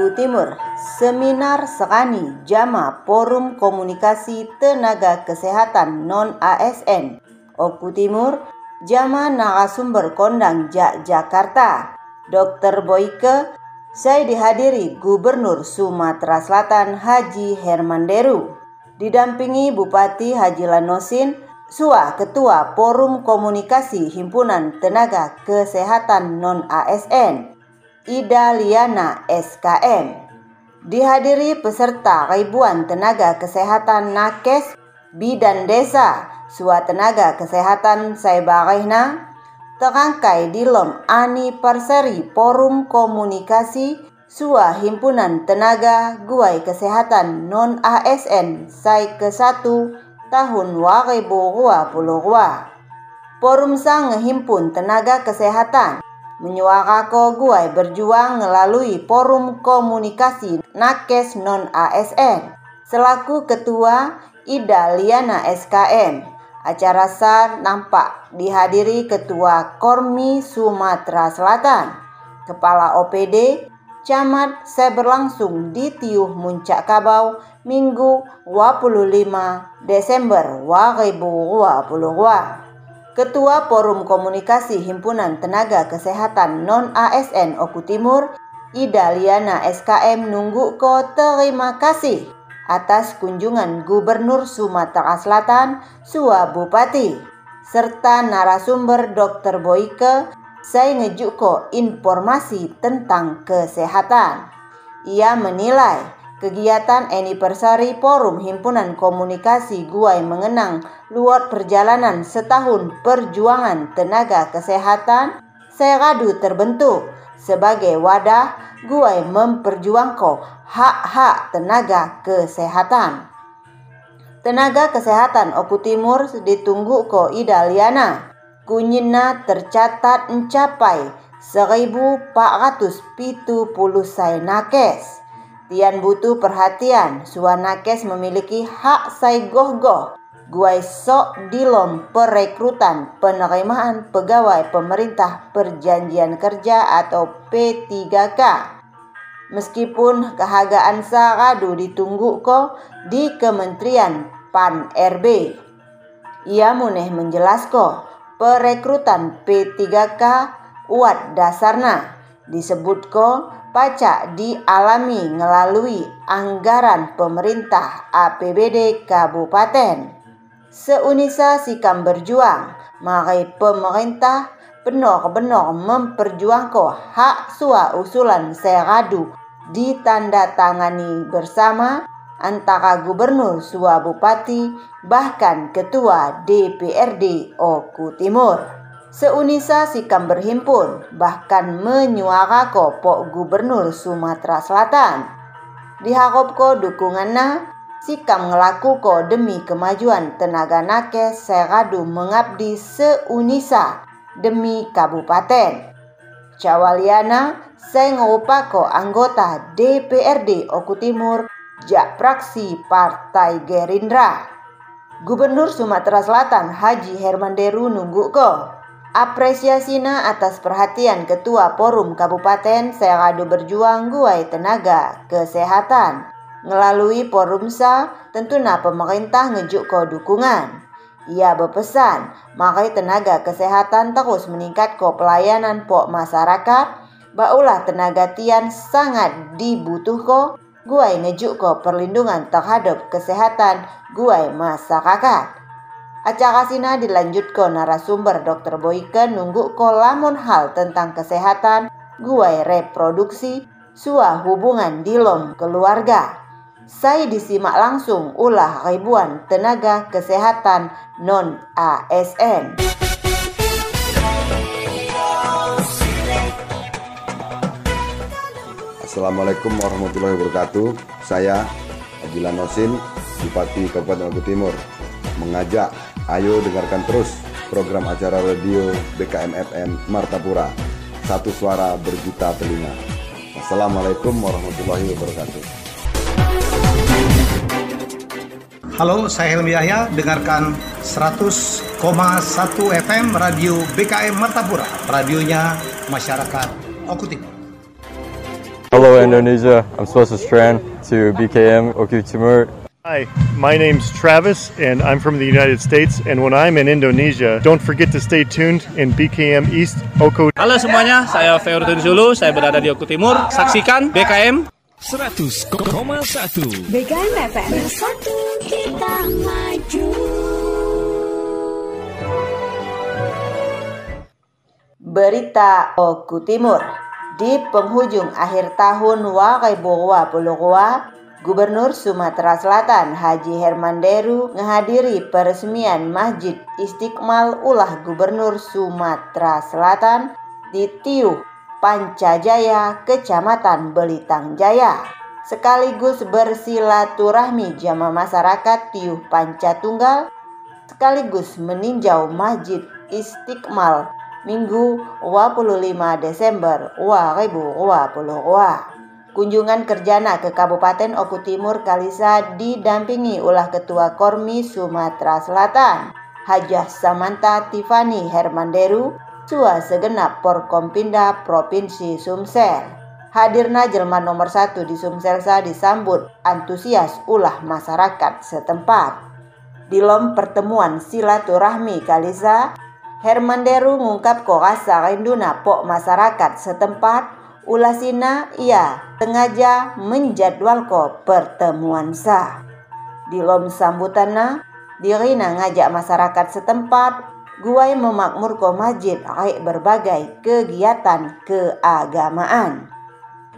Oku Timur Seminar Sekani Jama Forum Komunikasi Tenaga Kesehatan Non-ASN Oku Timur Jama narasumber kondang Jak Jakarta Dr. Boyke saya dihadiri Gubernur Sumatera Selatan Haji Herman Deru didampingi Bupati Haji Lanosin Sua Ketua Forum Komunikasi Himpunan Tenaga Kesehatan Non-ASN Ida Liana SKM. Dihadiri peserta ribuan tenaga kesehatan nakes, bidan desa, sua tenaga kesehatan Saibarehna, terangkai di lom Ani Perseri Forum Komunikasi Sua Himpunan Tenaga Guai Kesehatan Non ASN Sai ke-1 tahun 2022. Forum sang ngehimpun tenaga kesehatan menyuarakan guai berjuang melalui forum komunikasi Nakes Non ASN selaku ketua Ida Liana SKM. Acara SAR nampak dihadiri Ketua Kormi Sumatera Selatan, Kepala OPD, Camat saya berlangsung di Tiuh Muncak Kabau Minggu 25 Desember 2022. Ketua Forum Komunikasi Himpunan Tenaga Kesehatan Non-ASN Oku Timur, Ida Liana SKM nunggu ko terima kasih atas kunjungan Gubernur Sumatera Selatan, Sua Bupati, serta narasumber Dr. Boyke, saya ngejuk ko informasi tentang kesehatan. Ia menilai Kegiatan anniversary Forum Himpunan Komunikasi Guai mengenang luar perjalanan setahun perjuangan tenaga kesehatan Seradu terbentuk sebagai wadah Guai memperjuangkan hak-hak tenaga kesehatan. Tenaga kesehatan Oku Timur ditunggu ko Ida Liana. Kunyina tercatat mencapai 1470 say nakes. Tian butuh perhatian, Suwanakes memiliki hak sai goh-goh. Guai sok dilom perekrutan penerimaan pegawai pemerintah perjanjian kerja atau P3K. Meskipun kehagaan saradu ditunggu ko di Kementerian PAN RB. Ia muneh menjelaskan perekrutan P3K uat dasarna disebut ko pajak dialami melalui anggaran pemerintah APBD Kabupaten. Seunisa sikam berjuang, mari pemerintah benar-benar memperjuangkan hak sua usulan seradu ditandatangani bersama antara gubernur sua bupati bahkan ketua DPRD Oku Timur. Seunisa Sikam berhimpun bahkan menyuarakan Pok Gubernur Sumatera Selatan. Diharapkan dukungannya Sikam ngelakukan demi kemajuan tenaga nakes seradu mengabdi seunisa demi kabupaten. Cawaliana saya ngupako anggota DPRD Oku Timur jak praksi Partai Gerindra. Gubernur Sumatera Selatan Haji Herman Deru nunggu ko Apresiasina atas perhatian Ketua Forum Kabupaten Seradu Berjuang Guai Tenaga Kesehatan. Melalui forumsa, tentunya pemerintah ngejuk ke dukungan. Ia berpesan, makai tenaga kesehatan terus meningkat ke pelayanan pok masyarakat, baulah tenaga tian sangat dibutuh ko, guai ngejuk ko perlindungan terhadap kesehatan guai masyarakat. Acara Sina dilanjutkan narasumber Dr. Boyke nunggu kolamun hal tentang kesehatan, guai reproduksi, sua hubungan dilom keluarga. Saya disimak langsung ulah ribuan tenaga kesehatan non-ASN. Assalamualaikum warahmatullahi wabarakatuh. Saya Ajilan Nosin, Bupati Kabupaten Maluku Timur, mengajak Ayo dengarkan terus program acara radio BKM FM Martapura. Satu suara berjuta telinga. Assalamualaikum warahmatullahi wabarakatuh. Halo, saya Helmi Yahya. Dengarkan 100,1 FM Radio BKM Martapura. Radionya masyarakat Oku Timur. Hello Indonesia, I'm Swasa Strand to BKM Oku Timur. Hi, my name's Travis, and I'm from the United States. And when I'm in Indonesia, don't forget to stay tuned in BKM East Oko. Halo semuanya, saya Feurdun Zulu, saya berada di Oku Timur. Saksikan BKM 100,1 BKM FM Bersatu kita maju Berita Oku Timur Di penghujung akhir tahun 2022 Gubernur Sumatera Selatan Haji Herman Deru menghadiri peresmian Masjid Istiqmal ulah Gubernur Sumatera Selatan di Tiuh, Pancajaya, Kecamatan Belitang Jaya. Sekaligus bersilaturahmi jamaah masyarakat Tiuh Pancatunggal, sekaligus meninjau Masjid Istiqmal Minggu 25 Desember 2022. Kunjungan kerjana ke Kabupaten Oku Timur Kalisa didampingi ulah Ketua Kormi Sumatera Selatan, Hajah Samanta Tifani Hermanderu, Sua segenap Porkompinda Provinsi Sumsel. Hadirna jelma nomor satu di Sumselsa disambut antusias ulah masyarakat setempat. Di lom pertemuan silaturahmi Kalisa, Hermanderu ngungkap kok asa rinduna pok masyarakat setempat ulasina ia sengaja menjadwalko pertemuan sah. Di lom sambutana, dirina ngajak masyarakat setempat guai memakmurko masjid aik berbagai kegiatan keagamaan.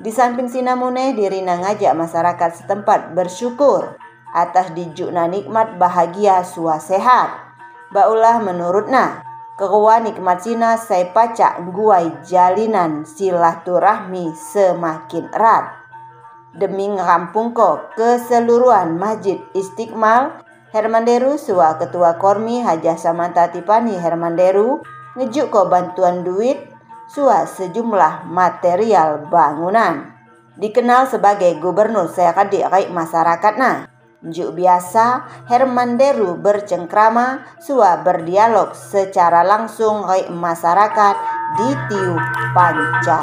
Di samping sinamune dirina ngajak masyarakat setempat bersyukur atas dijukna nikmat bahagia sua sehat. Baulah menurutna, Keruan nikmat sina saya pacak guai jalinan silaturahmi semakin erat. Demi ngerampung ko keseluruhan Masjid Istiqmal, Hermanderu sua Ketua Kormi Hajah Samanta Tipani Hermanderu ngejuk ko bantuan duit sua sejumlah material bangunan. Dikenal sebagai Gubernur Sekadi Raik Masyarakat nah. Juk biasa, Herman Deru bercengkrama, sua berdialog secara langsung oleh masyarakat di Tiu Panca